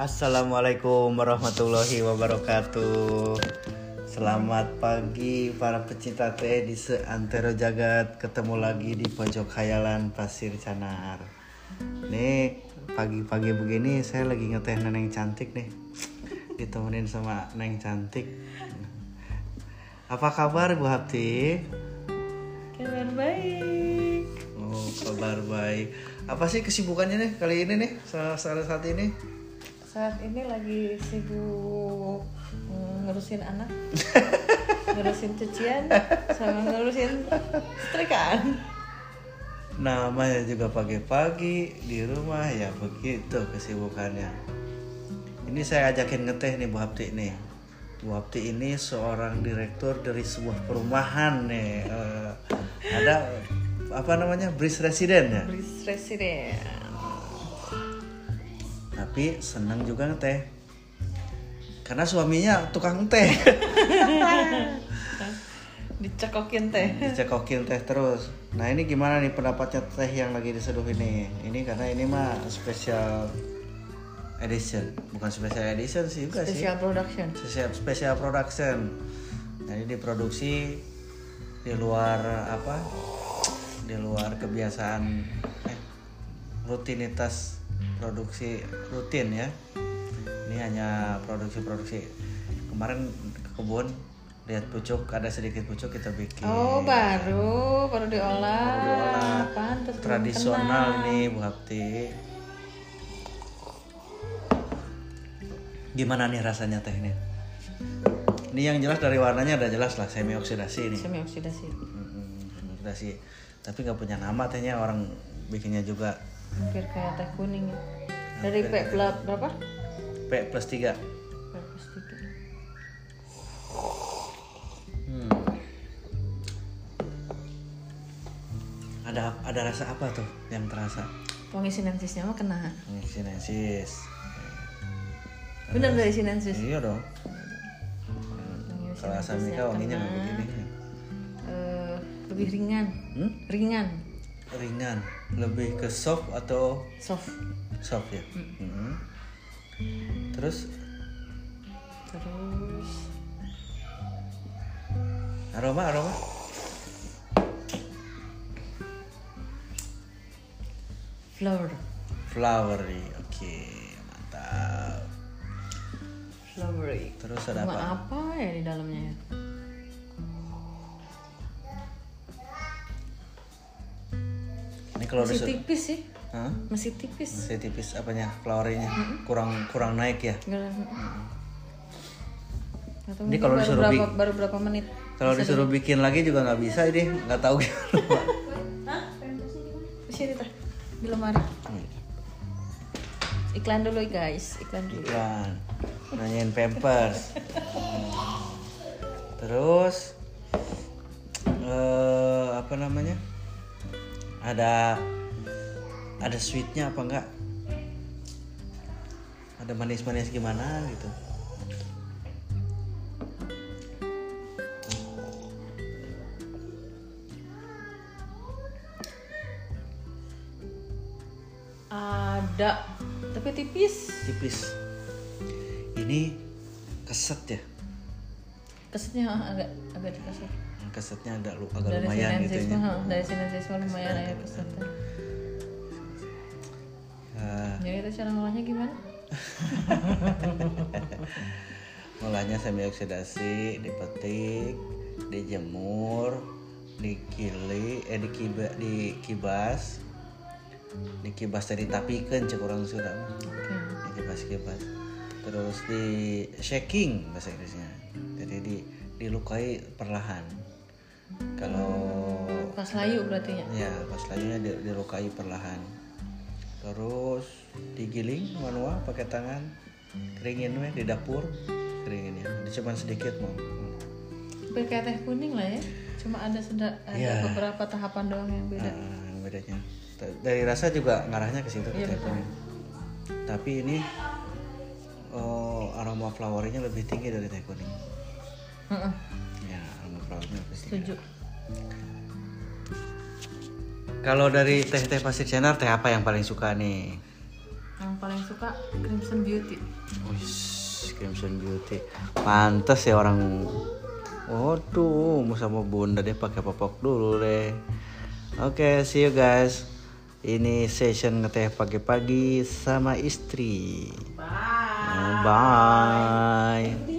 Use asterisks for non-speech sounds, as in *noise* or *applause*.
Assalamualaikum warahmatullahi wabarakatuh. Selamat pagi para pecinta teh di seantero jagat. Ketemu lagi di pojok khayalan Pasir Canar. Nih pagi-pagi begini saya lagi ngeteh neneng cantik nih. Ditemenin sama neng cantik. Apa kabar Bu Hapti? Kabar baik. Oh kabar baik. Apa sih kesibukannya nih kali ini nih saat saat ini? Saat ini lagi sibuk mm, ngurusin anak, *laughs* ngurusin cucian, sama ngurusin setrikaan. Namanya juga pagi-pagi di rumah ya begitu kesibukannya. Ini saya ajakin ngeteh nih Bu Hapti nih. Bu Hapti ini seorang direktur dari sebuah perumahan nih. Eh, ada apa namanya bris resident ya. Bris Residen. Tapi senang juga ngeteh. Karena suaminya tukang teh. *laughs* Dicekokin teh. Dicekokin teh terus. Nah ini gimana nih pendapatnya teh yang lagi diseduh ini? Ini karena ini mah special edition, bukan special edition sih juga sih. Special production. Special, special production. Nah ini diproduksi di luar apa? Di luar kebiasaan eh, rutinitas produksi rutin ya. Ini hanya produksi-produksi. Kemarin ke kebun lihat pucuk ada sedikit pucuk kita bikin. Oh baru, baru diolah. Baru diolah. Pantes tradisional nih Bu Hapti. Gimana nih rasanya teh ini? Ini yang jelas dari warnanya udah jelas lah semi oksidasi nih. Semi oksidasi. Mm-mm, semi oksidasi. Tapi nggak punya nama tehnya orang bikinnya juga Hampir kayak teh kuning ya. Dari P plat berapa? P plus 3 P plus tiga. Hmm. Ada ada rasa apa tuh yang terasa? Wangi sinensisnya mah kena. Ini sinensis. Bener dari sinensis. Iya dong. Wangi Kalau asam Mika wanginya nggak begini. Eh, lebih ringan. Hmm? Ringan. ringan lebih ke soft atau Soft. soft ya Mm-mm. terus Terus aroma aroma flower. flowery oke mantap Flowery. terus ada apa apa ya di dalamnya kalau Masih tipis sih. Hah? Masih tipis. masih tipis apanya flowerynya kurang kurang naik ya. Atau Ini kalau baru disuruh berapa, bik- baru berapa menit? kalau disuruh bikin lagi juga nggak bisa ini nggak tahu gimana Di sini teh di lemari. Iklan dulu guys, iklan dulu. iklan nanyain pampers terus eh apa namanya ada ada sweetnya apa enggak? Ada manis-manis gimana gitu? Ada, tapi tipis. tipis. Ini keset ya Kesetnya agak agak dikasih. kesetnya agak lu agak Dari lumayan gitu ya dari sinensis mah lumayan ya kesetnya. Ah, Jadi itu cara ngolahnya gimana? *laughs* Mulanya semi oksidasi, dipetik, dijemur, dikili, eh dikiba, dikibas, dikibas tadi tapikan cek orang sudah Oke. dikibas kibas, terus di shaking bahasa Inggrisnya, jadi di dilukai perlahan. Kalau Pas layu berarti ya. ya pas layunya di- dilukai perlahan, terus digiling manual pakai tangan, keringin we di dapur, keringin ya, cuma sedikit mau. Kayak teh kuning lah ya. Cuma ada sudah ada Iya. beberapa tahapan doang yang beda. Nah, bedanya dari rasa juga ngarahnya ke situ Iya, teh kuning. Tapi ini oh, aroma flowernya lebih tinggi dari teh kuning. Heeh, Ya, aroma flowernya lebih tinggi. setuju. Kalau dari teh-teh pasir Cenar, teh apa yang paling suka nih? yang paling suka Crimson Beauty Wih, Crimson Beauty. Pantes ya orang Waduh, mau sama bunda deh pakai popok dulu deh. Oke, see you guys. Ini session ngeteh pagi-pagi sama istri. Bye Bye.